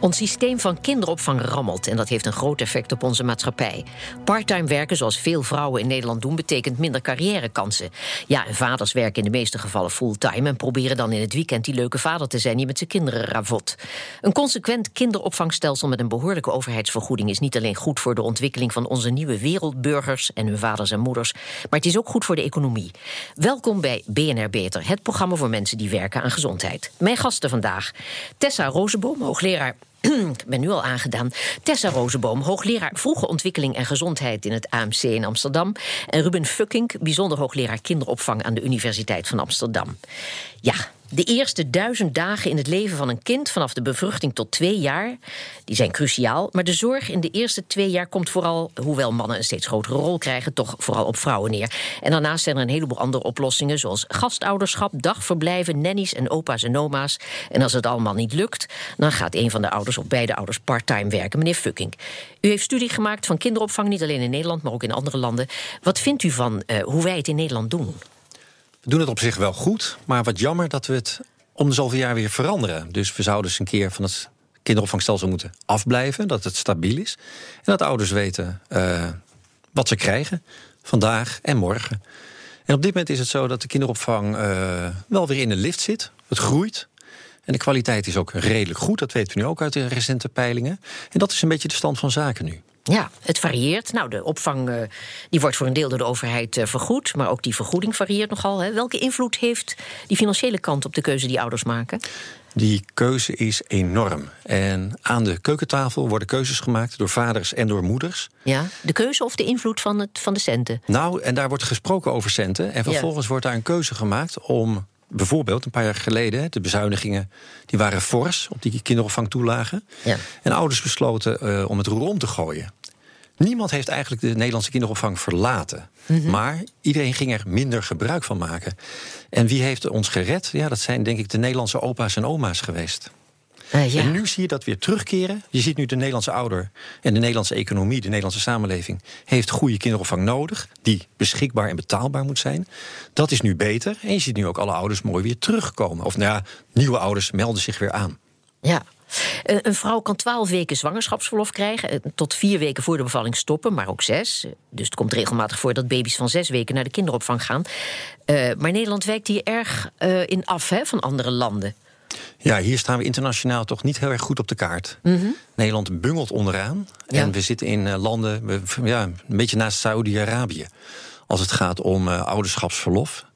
Ons systeem van kinderopvang rammelt en dat heeft een groot effect op onze maatschappij. Parttime werken, zoals veel vrouwen in Nederland doen, betekent minder carrièrekansen. Ja, en vaders werken in de meeste gevallen fulltime en proberen dan in het weekend die leuke vader te zijn die met zijn kinderen ravot. Een consequent kinderopvangstelsel met een behoorlijke overheidsvergoeding is niet alleen goed voor de ontwikkeling van onze nieuwe wereldburgers en hun vaders en moeders, maar het is ook goed voor de economie. Welkom bij BNR Beter, het programma voor mensen die werken aan gezondheid. Mijn gasten vandaag: Tessa Rozenboom, hoogleraar ik ben nu al aangedaan. Tessa Rozenboom, hoogleraar vroege ontwikkeling en gezondheid in het AMC in Amsterdam. En Ruben Fucking, bijzonder hoogleraar kinderopvang aan de Universiteit van Amsterdam. Ja, de eerste duizend dagen in het leven van een kind, vanaf de bevruchting tot twee jaar, die zijn cruciaal. Maar de zorg in de eerste twee jaar komt vooral, hoewel mannen een steeds grotere rol krijgen, toch vooral op vrouwen neer. En daarnaast zijn er een heleboel andere oplossingen, zoals gastouderschap, dagverblijven, nannies en opa's en oma's. En als het allemaal niet lukt, dan gaat een van de ouders of beide ouders parttime werken. Meneer Fucking, u heeft studie gemaakt van kinderopvang, niet alleen in Nederland, maar ook in andere landen. Wat vindt u van uh, hoe wij het in Nederland doen? Doen het op zich wel goed, maar wat jammer dat we het om de zoveel jaar weer veranderen. Dus we zouden eens een keer van het kinderopvangstelsel moeten afblijven, dat het stabiel is. En dat ouders weten uh, wat ze krijgen, vandaag en morgen. En op dit moment is het zo dat de kinderopvang uh, wel weer in de lift zit. Het groeit. En de kwaliteit is ook redelijk goed. Dat weten we nu ook uit de recente peilingen. En dat is een beetje de stand van zaken nu. Ja, het varieert. Nou, de opvang uh, die wordt voor een deel door de overheid uh, vergoed, maar ook die vergoeding varieert nogal. Hè. Welke invloed heeft die financiële kant op de keuze die ouders maken? Die keuze is enorm. En aan de keukentafel worden keuzes gemaakt door vaders en door moeders. Ja, de keuze of de invloed van, het, van de centen? Nou, en daar wordt gesproken over centen. En vervolgens ja. wordt daar een keuze gemaakt om bijvoorbeeld een paar jaar geleden, de bezuinigingen die waren fors op die kinderopvangtoelagen. Ja. En ouders besloten uh, om het roer om te gooien. Niemand heeft eigenlijk de Nederlandse kinderopvang verlaten. Mm -hmm. Maar iedereen ging er minder gebruik van maken. En wie heeft ons gered? Ja, dat zijn denk ik de Nederlandse opa's en oma's geweest. Uh, ja. En nu zie je dat weer terugkeren. Je ziet nu de Nederlandse ouder en de Nederlandse economie, de Nederlandse samenleving, heeft goede kinderopvang nodig, die beschikbaar en betaalbaar moet zijn. Dat is nu beter. En je ziet nu ook alle ouders mooi weer terugkomen. Of nou ja, nieuwe ouders melden zich weer aan. Ja, een vrouw kan twaalf weken zwangerschapsverlof krijgen. Tot vier weken voor de bevalling stoppen, maar ook zes. Dus het komt regelmatig voor dat baby's van zes weken naar de kinderopvang gaan. Uh, maar Nederland wijkt hier erg uh, in af hè, van andere landen. Ja, hier staan we internationaal toch niet heel erg goed op de kaart. Mm -hmm. Nederland bungelt onderaan. Ja. En we zitten in landen, ja, een beetje naast Saudi-Arabië. Als het gaat om ouderschapsverlof.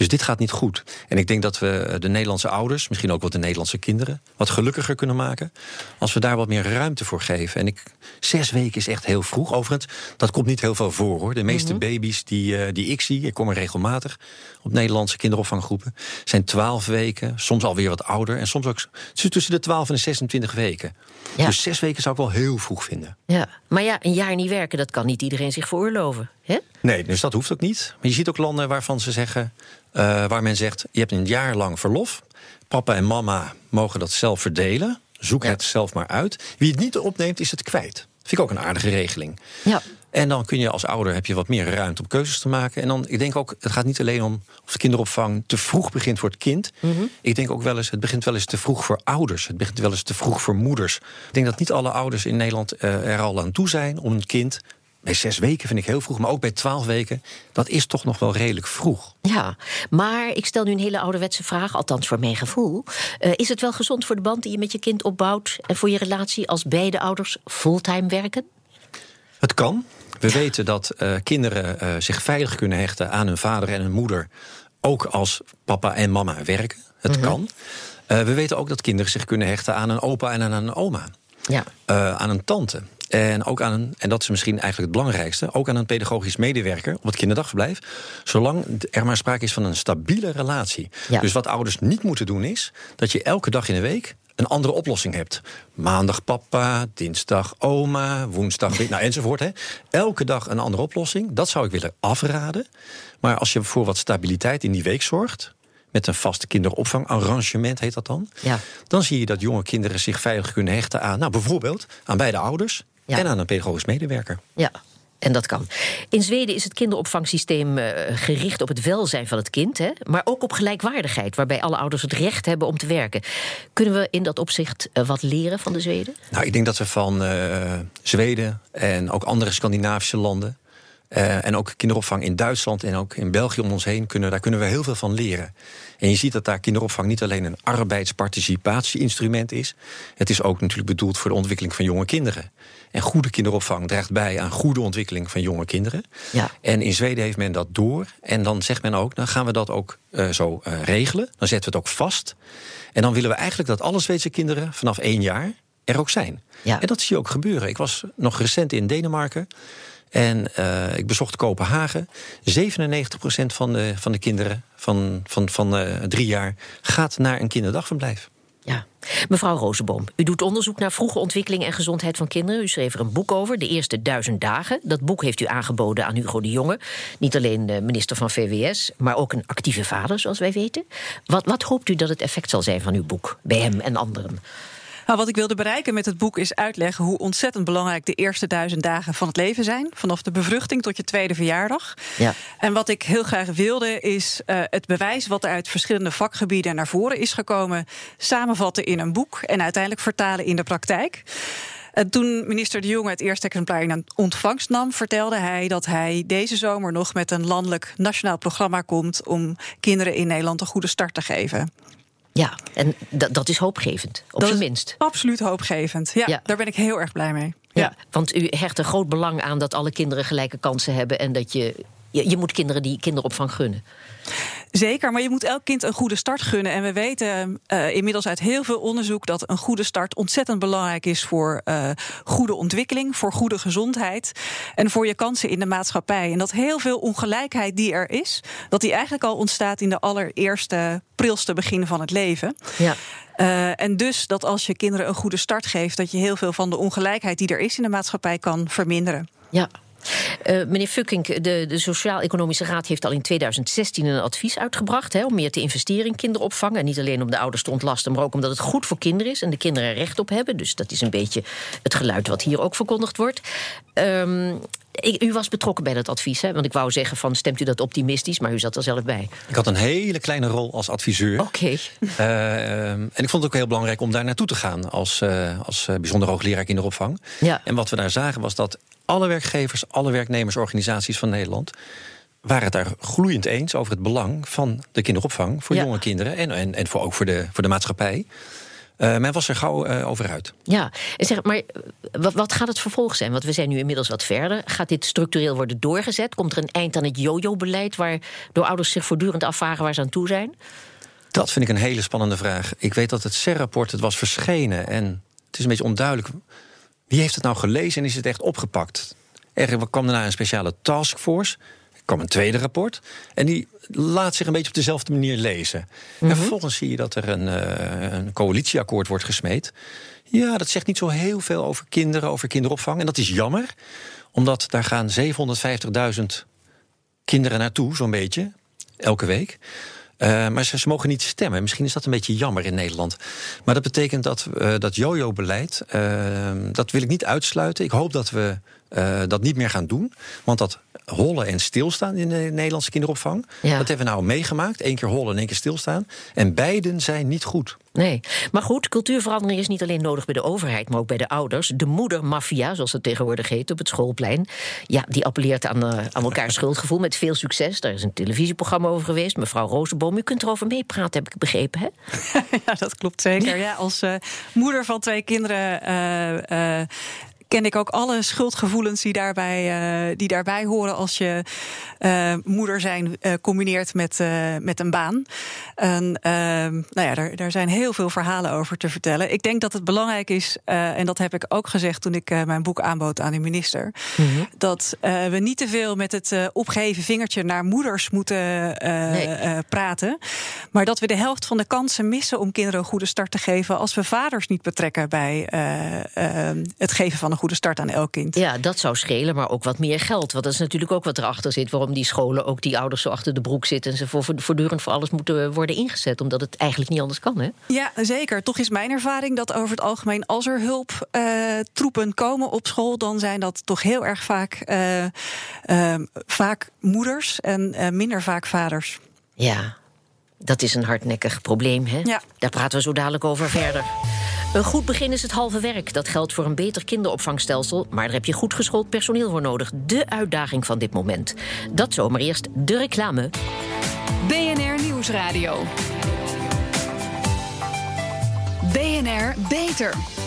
Dus dit gaat niet goed. En ik denk dat we de Nederlandse ouders, misschien ook wel de Nederlandse kinderen, wat gelukkiger kunnen maken. Als we daar wat meer ruimte voor geven. En ik, zes weken is echt heel vroeg. Overigens, dat komt niet heel veel voor hoor. De meeste mm -hmm. baby's die, uh, die ik zie, ik kom er regelmatig op Nederlandse kinderopvanggroepen, zijn twaalf weken, soms alweer wat ouder. En soms ook tussen de 12 en de 26 weken. Ja. Dus zes weken zou ik wel heel vroeg vinden. Ja, maar ja, een jaar niet werken, dat kan niet iedereen zich veroorloven. Hè? Nee, dus dat hoeft ook niet. Maar je ziet ook landen waarvan ze zeggen, uh, waar men zegt: je hebt een jaar lang verlof. Papa en mama mogen dat zelf verdelen. Zoek ja. het zelf maar uit. Wie het niet opneemt, is het kwijt. Vind ik ook een aardige regeling. Ja. En dan kun je als ouder heb je wat meer ruimte om keuzes te maken. En dan, ik denk ook, het gaat niet alleen om of de kinderopvang te vroeg begint voor het kind. Mm -hmm. Ik denk ook wel eens, het begint wel eens te vroeg voor ouders. Het begint wel eens te vroeg voor moeders. Ik denk dat niet alle ouders in Nederland uh, er al aan toe zijn om een kind bij zes weken vind ik heel vroeg, maar ook bij twaalf weken, dat is toch nog wel redelijk vroeg. Ja, maar ik stel nu een hele ouderwetse vraag, althans voor mijn gevoel. Uh, is het wel gezond voor de band die je met je kind opbouwt en voor je relatie als beide ouders fulltime werken? Het kan. We weten dat uh, kinderen uh, zich veilig kunnen hechten aan hun vader en hun moeder, ook als papa en mama werken. Het mm -hmm. kan. we weten ook dat kinderen zich kunnen hechten aan een opa en aan een oma. Ja. aan een tante. En ook aan een, en dat is misschien eigenlijk het belangrijkste, ook aan een pedagogisch medewerker op het kinderdagverblijf. Zolang er maar sprake is van een stabiele relatie. Ja. Dus wat ouders niet moeten doen is dat je elke dag in de week een andere oplossing hebt. Maandag papa, dinsdag oma, woensdag nou, enzovoort. Hè. Elke dag een andere oplossing. Dat zou ik willen afraden. Maar als je voor wat stabiliteit in die week zorgt, met een vaste kinderopvangarrangement heet dat dan. Ja. Dan zie je dat jonge kinderen zich veilig kunnen hechten aan, nou bijvoorbeeld aan beide ouders en aan een pedagogisch medewerker. Ja, en dat kan. In Zweden is het kinderopvangsysteem eh, gericht op het welzijn van het kind, hè, maar ook op gelijkwaardigheid, waarbij alle ouders het recht hebben om te werken. Kunnen we in dat opzicht eh, wat leren van de Zweden? Nou, ik denk dat we van uh, Zweden en ook andere Scandinavische landen. En ook kinderopvang in Duitsland en ook in België om ons heen kunnen, daar kunnen we heel veel van leren. En je ziet dat daar kinderopvang niet alleen een arbeidsparticipatieinstrument is. Het is ook natuurlijk bedoeld voor de ontwikkeling van jonge kinderen. En goede kinderopvang draagt bij aan goede ontwikkeling van jonge kinderen. Ja. En in Zweden heeft men dat door. En dan zegt men ook, dan gaan we dat ook uh, zo uh, regelen. Dan zetten we het ook vast. En dan willen we eigenlijk dat alle Zweedse kinderen vanaf één jaar er ook zijn. Ja. En dat zie je ook gebeuren. Ik was nog recent in Denemarken. En uh, ik bezocht Kopenhagen. 97% van de, van de kinderen van, van, van uh, drie jaar gaat naar een kinderdagverblijf. Ja. Mevrouw Rozenboom, u doet onderzoek naar vroege ontwikkeling en gezondheid van kinderen. U schreef er een boek over, De Eerste Duizend Dagen. Dat boek heeft u aangeboden aan Hugo de Jonge. Niet alleen minister van VWS, maar ook een actieve vader, zoals wij weten. Wat, wat hoopt u dat het effect zal zijn van uw boek, bij hem en anderen? Nou, wat ik wilde bereiken met het boek is uitleggen hoe ontzettend belangrijk de eerste duizend dagen van het leven zijn. Vanaf de bevruchting tot je tweede verjaardag. Ja. En wat ik heel graag wilde is uh, het bewijs wat er uit verschillende vakgebieden naar voren is gekomen, samenvatten in een boek en uiteindelijk vertalen in de praktijk. En toen minister De Jonge het eerste exemplaar in ontvangst nam, vertelde hij dat hij deze zomer nog met een landelijk nationaal programma komt om kinderen in Nederland een goede start te geven. Ja, en dat is hoopgevend, op zijn minst. Absoluut hoopgevend. Ja, daar ben ik heel erg blij mee. Ja, ja, want u hecht er groot belang aan dat alle kinderen gelijke kansen hebben en dat je je, je moet kinderen die kinderopvang gunnen. Zeker, maar je moet elk kind een goede start gunnen. En we weten uh, inmiddels uit heel veel onderzoek dat een goede start ontzettend belangrijk is voor uh, goede ontwikkeling, voor goede gezondheid en voor je kansen in de maatschappij. En dat heel veel ongelijkheid die er is, dat die eigenlijk al ontstaat in de allereerste prilste begin van het leven. Ja. Uh, en dus dat als je kinderen een goede start geeft, dat je heel veel van de ongelijkheid die er is in de maatschappij kan verminderen. Ja, uh, meneer Fucking, de, de Sociaal-Economische Raad heeft al in 2016 een advies uitgebracht om meer te investeren in kinderopvang. En niet alleen om de ouders te ontlasten, maar ook omdat het goed voor kinderen is en de kinderen er recht op hebben. Dus dat is een beetje het geluid wat hier ook verkondigd wordt. Um, ik, u was betrokken bij dat advies, hè? want ik wou zeggen van stemt u dat optimistisch, maar u zat er zelf bij. Ik had een hele kleine rol als adviseur. Oké. Okay. Uh, en ik vond het ook heel belangrijk om daar naartoe te gaan als, uh, als uh, bijzonder hoogleraar kinderopvang. Ja. En wat we daar zagen was dat alle werkgevers, alle werknemersorganisaties van Nederland waren het daar gloeiend eens over het belang van de kinderopvang voor jonge kinderen en, en, en voor, ook voor de, voor de maatschappij. Uh, men was er gauw uh, over uit. Ja, en zeg, maar wat, wat, gaat het vervolg zijn? Want we zijn nu inmiddels wat verder. Gaat dit structureel worden doorgezet? Komt er een eind aan het yo-yo-beleid... waardoor ouders zich voortdurend afvragen waar ze aan toe zijn? Dat vind ik een hele spannende vraag. Ik weet dat het CER-rapport het was verschenen... en het is een beetje onduidelijk wie heeft het nou gelezen en is het echt opgepakt? Er kwam daarna een speciale taskforce. Kwam een tweede rapport. En die laat zich een beetje op dezelfde manier lezen. En mhm. vervolgens zie je dat er een, uh, een coalitieakkoord wordt gesmeed. Ja, dat zegt niet zo heel veel over kinderen, over kinderopvang. En dat is jammer, omdat daar gaan 750.000 kinderen naartoe, zo'n beetje, elke week. Uh, maar ze, ze, mogen niet stemmen. Misschien is dat een beetje jammer in Nederland. Maar dat betekent dat uh, dat jojo-beleid, uh, dat wil ik niet uitsluiten. Ik hoop dat we dat niet meer gaan doen. Want dat hollen en stilstaan in de Nederlandse kinderopvang. Dat hebben we nou meegemaakt. Eén keer hollen en één keer stilstaan. En beiden zijn niet goed. Nee, maar goed, cultuurverandering is niet alleen nodig bij de overheid, maar ook bij de ouders. De moedermafia, zoals het tegenwoordig heet op het schoolplein, ja, die appelleert aan, uh, aan elkaar schuldgevoel met veel succes. Daar is een televisieprogramma over geweest. Mevrouw Rozenboom, u kunt erover meepraten, heb ik begrepen, hè? ja, dat klopt zeker. Ja, als uh, moeder van twee kinderen uh, ken ik ook alle schuldgevoelens die daarbij, uh, die daarbij horen als je uh, moeder zijn uh, combineert met, met een baan. En ehm, nou ja, daar, daar zijn heel veel verhalen over te vertellen. Ik denk dat het belangrijk is, en dat heb ik ook gezegd toen ik mijn boek aanbood aan de minister, mm -hmm. dat we niet te veel met het opgeheven vingertje naar moeders moeten nee. praten. Maar dat we de helft van de kansen missen om kinderen een goede start te geven als we vaders niet betrekken bij het geven van een goede start aan elk kind. Ja, dat zou schelen, maar ook wat meer geld. Want dat is natuurlijk ook wat erachter zit. Waarom die scholen ook die ouders zo achter de broek zitten... en ze voor, voortdurend voor alles moeten worden ingezet. Omdat het eigenlijk niet anders kan, hè? Ja, zeker. Toch is mijn ervaring dat over het algemeen... als er hulptroepen uh, komen op school... dan zijn dat toch heel erg vaak, uh, uh, vaak moeders en minder vaak vaders. Ja, dat is een hardnekkig probleem, hè? Ja. Daar praten we zo dadelijk over verder. Een goed begin is het halve werk. Dat geldt voor een beter kinderopvangstelsel. Maar daar heb je goed geschoold personeel voor nodig. De uitdaging van dit moment. Dat zomaar eerst de reclame. BNR Nieuwsradio. BNR Beter.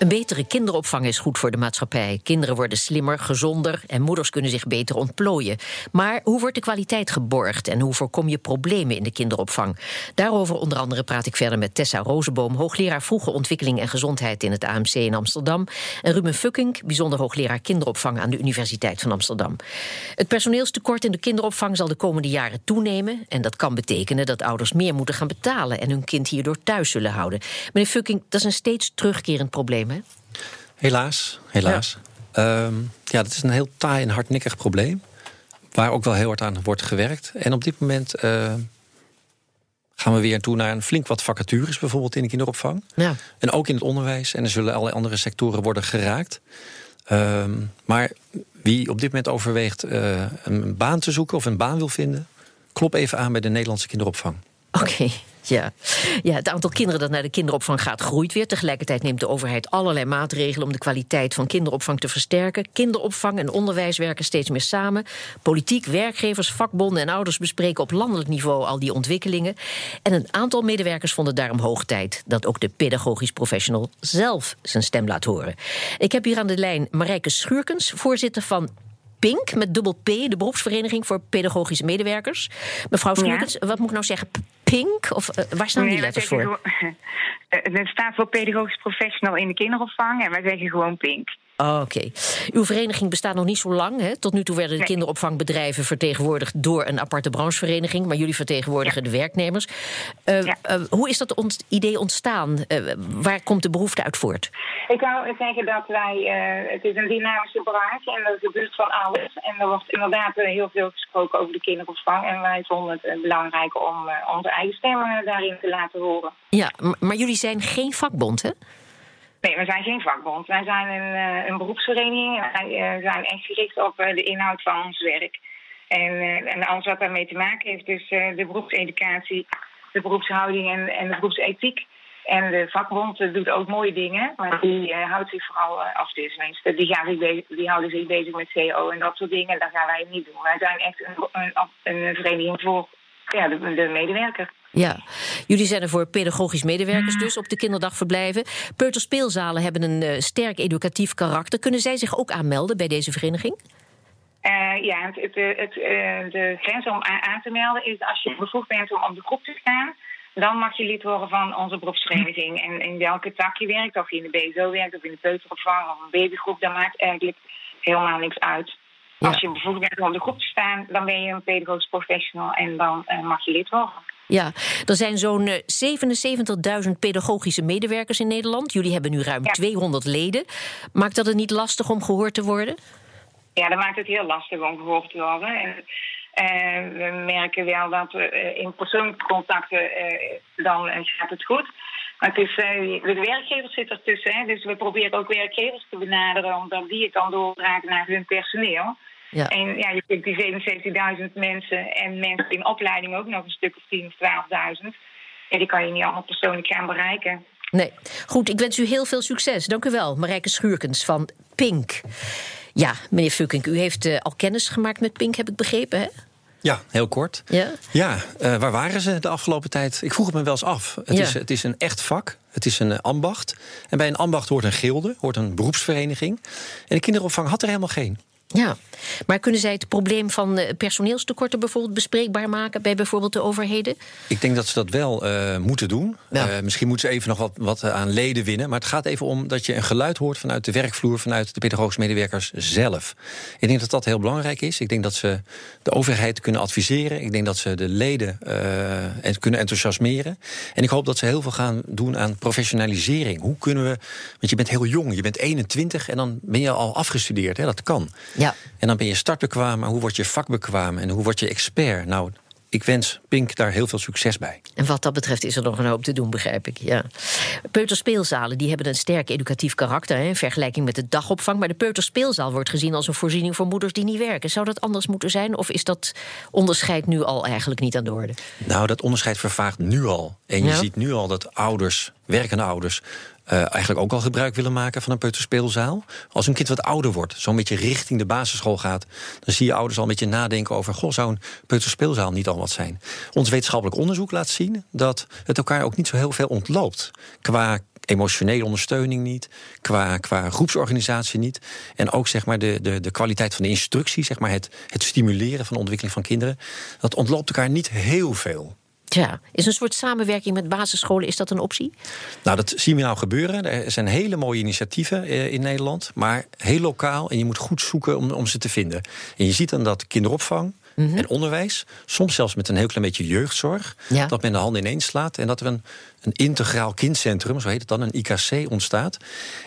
Een betere kinderopvang is goed voor de maatschappij. Kinderen worden slimmer, gezonder en moeders kunnen zich beter ontplooien. Maar hoe wordt de kwaliteit geborgd en hoe voorkom je problemen in de kinderopvang? Daarover onder andere praat ik verder met Tessa Rozenboom, hoogleraar vroege ontwikkeling en gezondheid in het AMC in Amsterdam. En Ruben Fucking, bijzonder hoogleraar kinderopvang aan de Universiteit van Amsterdam. Het personeelstekort in de kinderopvang zal de komende jaren toenemen. En dat kan betekenen dat ouders meer moeten gaan betalen en hun kind hierdoor thuis zullen houden. Meneer Fucking, dat is een steeds terugkerend probleem. Helaas, helaas. Ja. Um, ja, dat is een heel taai en hardnekkig probleem. Waar ook wel heel hard aan wordt gewerkt. En op dit moment uh, gaan we weer toe naar een flink wat vacatures, bijvoorbeeld in de kinderopvang. Ja. En ook in het onderwijs. En er zullen allerlei andere sectoren worden geraakt. Um, maar wie op dit moment overweegt uh, een baan te zoeken of een baan wil vinden, klop even aan bij de Nederlandse kinderopvang. Oké. Okay. Ja. ja, het aantal kinderen dat naar de kinderopvang gaat groeit weer. Tegelijkertijd neemt de overheid allerlei maatregelen om de kwaliteit van kinderopvang te versterken. Kinderopvang en onderwijs werken steeds meer samen. Politiek, werkgevers, vakbonden en ouders bespreken op landelijk niveau al die ontwikkelingen. En een aantal medewerkers vonden daarom hoog tijd dat ook de pedagogisch professional zelf zijn stem laat horen. Ik heb hier aan de lijn Marijke Schuurkens, voorzitter van Pink, met dubbel P, de beroepsvereniging voor pedagogische medewerkers. Mevrouw Schuurkens, ja. wat moet ik nou zeggen? Pink? Of uh, waar staan nee, die letters voor? Het staat voor pedagogisch professional in de kinderopvang en wij zeggen gewoon Pink. Oh, Oké. Okay. Uw vereniging bestaat nog niet zo lang. Hè? Tot nu toe werden de nee. kinderopvangbedrijven vertegenwoordigd door een aparte branchevereniging. Maar jullie vertegenwoordigen ja. de werknemers. Uh, ja. uh, hoe is dat ont idee ontstaan? Uh, waar komt de behoefte uit voort? Ik wou zeggen dat wij. het is een dynamische branche en er gebeurt van alles. En er wordt inderdaad heel veel gesproken over de kinderopvang. En wij vonden het belangrijk om onze eigen stemmen daarin te laten horen. Ja, maar jullie zijn geen vakbond, hè? Nee, we zijn geen vakbond. Wij zijn een, uh, een beroepsvereniging. Wij uh, zijn echt gericht op uh, de inhoud van ons werk. En, en alles wat daarmee te maken heeft, dus de beroepseducatie, de beroepshouding en, en de beroepsethiek. En de vakbond doet ook mooie dingen, maar die houdt zich vooral af tenminste. Die, gaan bezig, die houden zich bezig met CO en dat soort dingen. Dat gaan wij niet doen. Wij zijn echt een, een, een vereniging voor ja, de, de medewerker. Ja, jullie zijn er voor pedagogisch medewerkers dus op de kinderdagverblijven. Peuterspeelzalen hebben een uh, sterk educatief karakter. Kunnen zij zich ook aanmelden bij deze vereniging? Uh, ja, het, het, het, uh, de grens om aan te melden is als je bevoegd bent om op de groep te staan. Dan mag je lid worden van onze beroepsvereniging. En in welke tak je werkt, of je in de BSO werkt, of in de peuteropvang, of een babygroep, dat maakt eigenlijk helemaal niks uit. Ja. Als je bevoegd bent om de groep te staan, dan ben je een pedagogisch professional en dan uh, mag je lid worden. Ja, er zijn zo'n 77.000 pedagogische medewerkers in Nederland. Jullie hebben nu ruim ja. 200 leden. Maakt dat het niet lastig om gehoord te worden? Ja, dat maakt het heel lastig om gehoord te worden. En, uh, we merken wel dat we uh, in persoonlijke contacten, uh, dan gaat het goed. Maar het is, de werkgevers zitten ertussen. Hè, dus we proberen ook werkgevers te benaderen, omdat die het dan doordragen naar hun personeel. Ja. En ja, je kunt die 77.000 mensen en mensen in opleiding ook nog een stuk of 10.000 of 12.000. Ja, die kan je niet allemaal persoonlijk gaan bereiken. Nee. Goed, ik wens u heel veel succes. Dank u wel, Marijke Schuurkens van Pink. Ja, meneer Fukkink, u heeft uh, al kennis gemaakt met Pink, heb ik begrepen, hè? Ja, heel kort. Ja, ja uh, waar waren ze de afgelopen tijd? Ik vroeg het me wel eens af. Het, ja. is, het is een echt vak. Het is een ambacht. En bij een ambacht hoort een gilde, hoort een beroepsvereniging. En de kinderopvang had er helemaal geen. Ja, maar kunnen zij het probleem van eh, personeelstekorten bijvoorbeeld bespreekbaar maken bij bijvoorbeeld de overheden? Ik denk dat ze dat wel uh, moeten doen. Uh, misschien moeten ze even nog wat, wat aan leden winnen. Maar het gaat even om dat je een geluid hoort vanuit de werkvloer, vanuit de pedagogische medewerkers zelf. Ik denk dat dat heel belangrijk is. Ik denk dat ze de overheid kunnen adviseren. Ik denk dat ze de leden uh, kunnen enthousiasmeren. En ik hoop dat ze heel veel gaan doen aan professionalisering. Hoe kunnen we. Want je bent heel jong, je bent 21 en dan ben je al afgestudeerd. Hè? Dat kan. Ja. En dan ben je startbekwaam, maar hoe word je vakbekwaam en hoe word je expert? Nou, ik wens Pink daar heel veel succes bij. En wat dat betreft is er nog een hoop te doen, begrijp ik. Ja. Peuterspeelzalen die hebben een sterk educatief karakter hè, in vergelijking met de dagopvang. Maar de peuterspeelzaal wordt gezien als een voorziening voor moeders die niet werken. Zou dat anders moeten zijn? Of is dat onderscheid nu al eigenlijk niet aan de orde? Nou, dat onderscheid vervaagt nu al. En je ziet nu al dat ouders, werkende ouders, uh, eigenlijk ook al gebruik willen maken van een peuterspeelzaal. Als een kind wat ouder wordt, zo'n beetje richting de basisschool gaat, dan zie je ouders al een beetje nadenken over: goh, zou een peuterspeelzaal niet al wat zijn? Ons wetenschappelijk onderzoek laat zien dat het elkaar ook niet zo heel veel ontloopt. Qua emotionele ondersteuning niet, qua, qua groepsorganisatie niet. En ook zeg maar, de, de, de kwaliteit van de instructie, zeg maar, het, het stimuleren van de ontwikkeling van kinderen. Dat ontloopt elkaar niet heel veel. Ja, is een soort samenwerking met basisscholen, is dat een optie? Nou, dat zien we nou gebeuren. Er zijn hele mooie initiatieven eh, in Nederland, maar heel lokaal. En je moet goed zoeken om, om ze te vinden. En je ziet dan dat kinderopvang, mhm. en onderwijs. Soms zelfs met een heel klein beetje jeugdzorg. Dat men de handen ineens slaat. En dat er een, een integraal kindcentrum, zo heet het dan, een IKC ontstaat.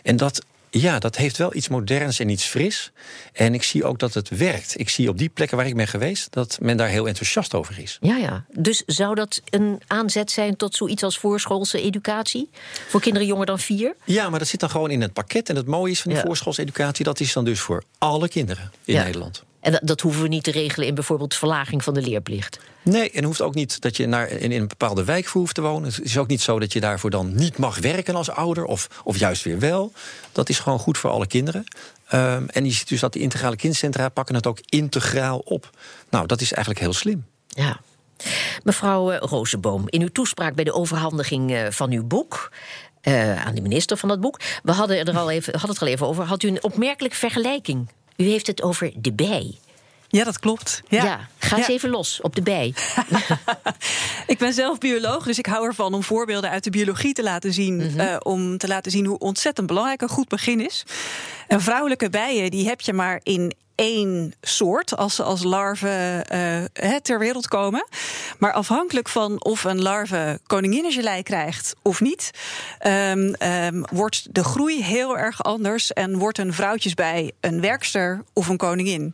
En dat ja, dat heeft wel iets moderns en iets fris. En ik zie ook dat het werkt. Ik zie op die plekken waar ik ben geweest dat men daar heel enthousiast over is. Ja, ja. Dus zou dat een aanzet zijn tot zoiets als voorschoolse educatie? Voor kinderen jonger dan vier? Ja, maar dat zit dan gewoon in het pakket. En het mooie is van die ja. voorschoolse educatie, dat is dan dus voor alle kinderen in ja. Nederland. En dat, hoeven we niet te regelen in bijvoorbeeld verlaging van de leerplicht. Nee, en hoeft ook niet dat je naar, in, in een bepaalde wijk hoeft te wonen. Het is ook niet zo dat je daarvoor dan niet mag werken als ouder, of, of juist weer wel. Dat is gewoon goed voor alle kinderen. Um, en je ziet dus dat die integrale kindcentra pakken het ook integraal op. Nou, dat is eigenlijk heel slim. Ja. Mevrouw uh, Rozenboom, in uw toespraak bij de overhandiging uh, van uw boek. Uh, aan de minister van dat boek. We hadden, er al even, hadden het er al even over. Had u een opmerkelijke vergelijking u heeft het over de bij. Ja, dat klopt. Ja, ga eens even los op de bij. ik ben zelf bioloog, dus ik hou ervan om voorbeelden uit de biologie te laten zien. Mhm. uh, om te laten zien hoe ontzettend belangrijk een goed begin is. En vrouwelijke bijen, die heb je maar in één soort als ze als larven uh, ter wereld komen. Maar afhankelijk van of een larve koninginnengelei krijgt of niet, um, um, wordt de groei heel erg anders en wordt een vrouwtjesbij een werkster of een koningin.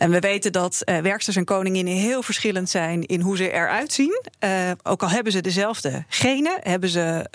En we weten dat uh, werksters en koninginnen heel verschillend zijn in hoe ze eruit zien. Uh, ook al hebben ze dezelfde genen, hebben ze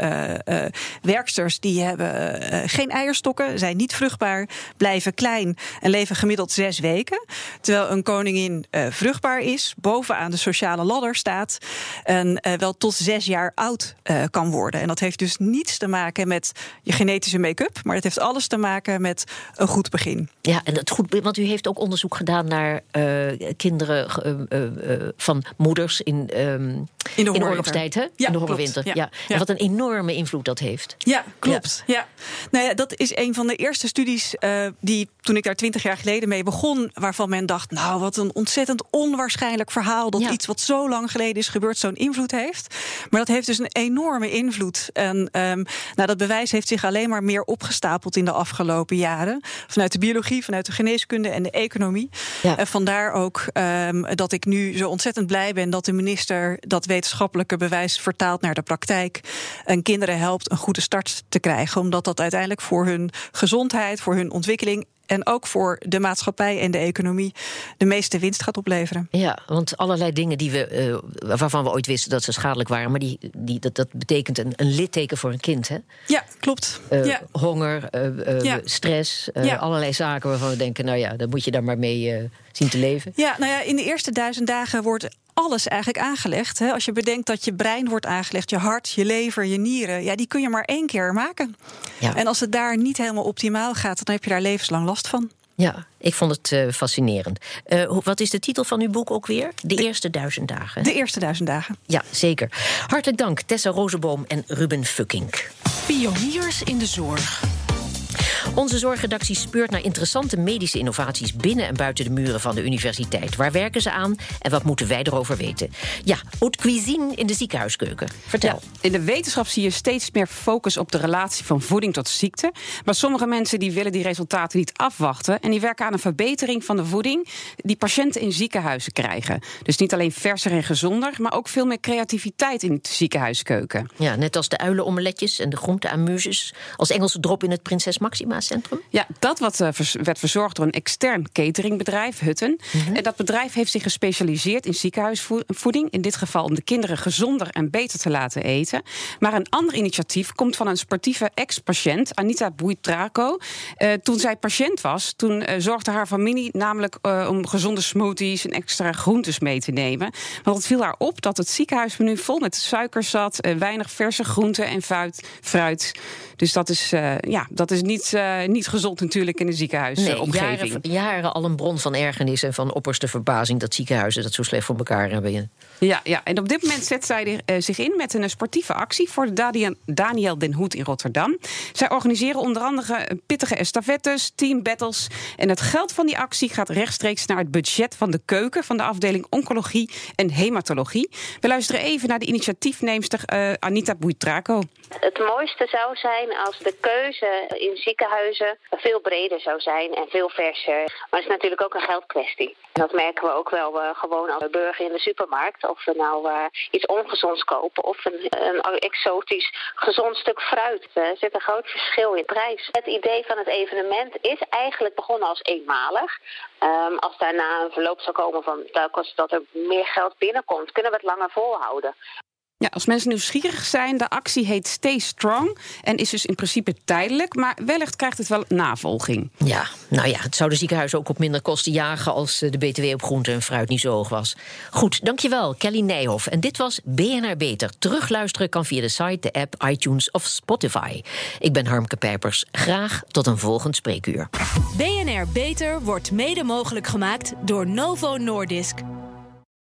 uh, werksters die hebben geen eierstokken, zijn niet vruchtbaar, blijven klein en leven gemiddeld zes weken. Terwijl een koningin vruchtbaar is, bovenaan de sociale ladder staat en wel tot zes jaar oud kan worden. En dat heeft dus niets te maken met je genetische make-up, maar het heeft alles te maken met een goed begin. Ja, en het goed, want u heeft ook onderzoek gedaan naar naar uh, kinderen uh, uh, van moeders in, um, in, de, in de oorlogstijd, hè? Ja, in de horrorwinter. Ja, ja. En wat een enorme invloed dat heeft. Ja, klopt. Ja. Nou ja, dat is een van de eerste studies die toen ik daar twintig jaar geleden mee begon, waarvan men dacht, nou, wat een ontzettend onwaarschijnlijk verhaal dat iets wat zo lang geleden is gebeurd zo'n invloed heeft. Maar dat heeft dus een enorme invloed. En um, nou, dat bewijs heeft zich alleen maar meer opgestapeld in de afgelopen jaren. Vanuit de biologie, vanuit de geneeskunde en de economie. En vandaar ook um, dat ik nu zo ontzettend blij ben dat de minister dat wetenschappelijke bewijs vertaalt naar de praktijk. En kinderen helpt een goede start te krijgen. Omdat dat uiteindelijk voor hun gezondheid, voor hun ontwikkeling en ook voor de maatschappij en de economie de meeste winst gaat opleveren. Ja, want allerlei dingen die we, uh, waarvan we ooit wisten dat ze schadelijk waren, maar die, die, dat, dat betekent een, een litteken voor een kind. Hè? Ja, klopt. Uh, ja. Honger, uh, ja. stress, ja. allerlei zaken waarvan we denken, nou ja, dan moet je daar maar mee zien te leven. Ja, nou ja, in de eerste duizend dagen wordt alles eigenlijk aangelegd. Hè? Als je bedenkt dat je brein wordt aangelegd, je hart, je lever, je nieren, ja, die kun je maar één keer maken. Ja. En als het daar niet helemaal optimaal gaat, dan heb je daar levenslang last van. Ja, ik vond het uh, fascinerend. Uh, wat is de titel van uw boek ook weer? De, de eerste duizend dagen. De eerste duizend dagen. Ja, zeker. Hartelijk dank, Tessa Rozenboom en Ruben Fuckink. Pioniers in de zorg. Onze zorgredactie speurt naar interessante medische innovaties binnen en buiten de muren van de universiteit. Waar werken ze aan en wat moeten wij erover weten? Ja, haute cuisine in de ziekenhuiskeuken. Vertel. in de wetenschap zie je steeds meer focus op de relatie van voeding tot ziekte. Maar sommige mensen die willen die resultaten niet afwachten. En die werken aan een verbetering van de voeding die patiënten in ziekenhuizen krijgen. Dus niet alleen verser en gezonder, maar ook veel meer creativiteit in de ziekenhuiskeuken. Ja, net als de uilenomeletjes en de groenteamuses. Als Engelse drop in het Prinses Maxima Ja, dat wat, uh, werd verzorgd door een extern cateringbedrijf, Hutten. Mhm. En dat bedrijf heeft zich gespecialiseerd in ziekenhuisvoeding. In dit geval om de kinderen gezonder en beter te laten eten. Maar een ander initiatief komt van een sportieve ex-patiënt, Anita Buitraco. Uh, toen zij patiënt was, toen uh, zorgde haar familie namelijk om gezonde smoothies en extra groentes mee te nemen. Want het viel haar op dat het ziekenhuismenu vol met suiker zat, weinig verse groenten en fruit. Dus dat is, ja, dat is niet, niet gezond natuurlijk in de ziekenhuisomgeving. Nee, jaren, jaren al een bron van ergernis en van opperste verbazing dat ziekenhuizen dat zo slecht voor elkaar hebben. Ja, ja, en op dit moment zet zij uh, zich in met een sportieve actie voor de Daniel Den Hoed in Rotterdam. Zij organiseren onder andere pittige estafettes, team battles. En het geld van die actie gaat rechtstreeks naar het budget van de keuken van de afdeling Oncologie en Hematologie. We luisteren even naar de initiatiefneemster uh, Anita Buitraco. Het mooiste zou zijn als de keuze in ziekenhuizen veel breder zou zijn en veel verser. Maar het is natuurlijk ook een geldkwestie. Dat merken we ook wel uh, gewoon als burger in de supermarkt. Of we nou uh, iets ongezonds kopen of een, een, exotisch gezond stuk fruit. Er zit een groot verschil in prijs. Het idee van het evenement is eigenlijk begonnen als eenmalig. Um, als daarna een verloop zou komen van dat er meer geld binnenkomt, kunnen we het langer volhouden. Ja, als mensen nieuwsgierig zijn, de actie heet Stay Strong en is dus in principe tijdelijk, maar wellicht krijgt het wel navolging. Ja, nou ja, het zou de ziekenhuizen ook op minder kosten jagen als eh, de BTW op groente en fruit niet zo hoog was. Goed, dankjewel, Kelly Nijhoff. En dit was BNR Beter. Terugluisteren kan via de site, de app, iTunes of Spotify. Ik ben Harmke Pijpers. Graag tot een volgend spreekuur. BNR Beter wordt mede mogelijk gemaakt door Novo Nordisk.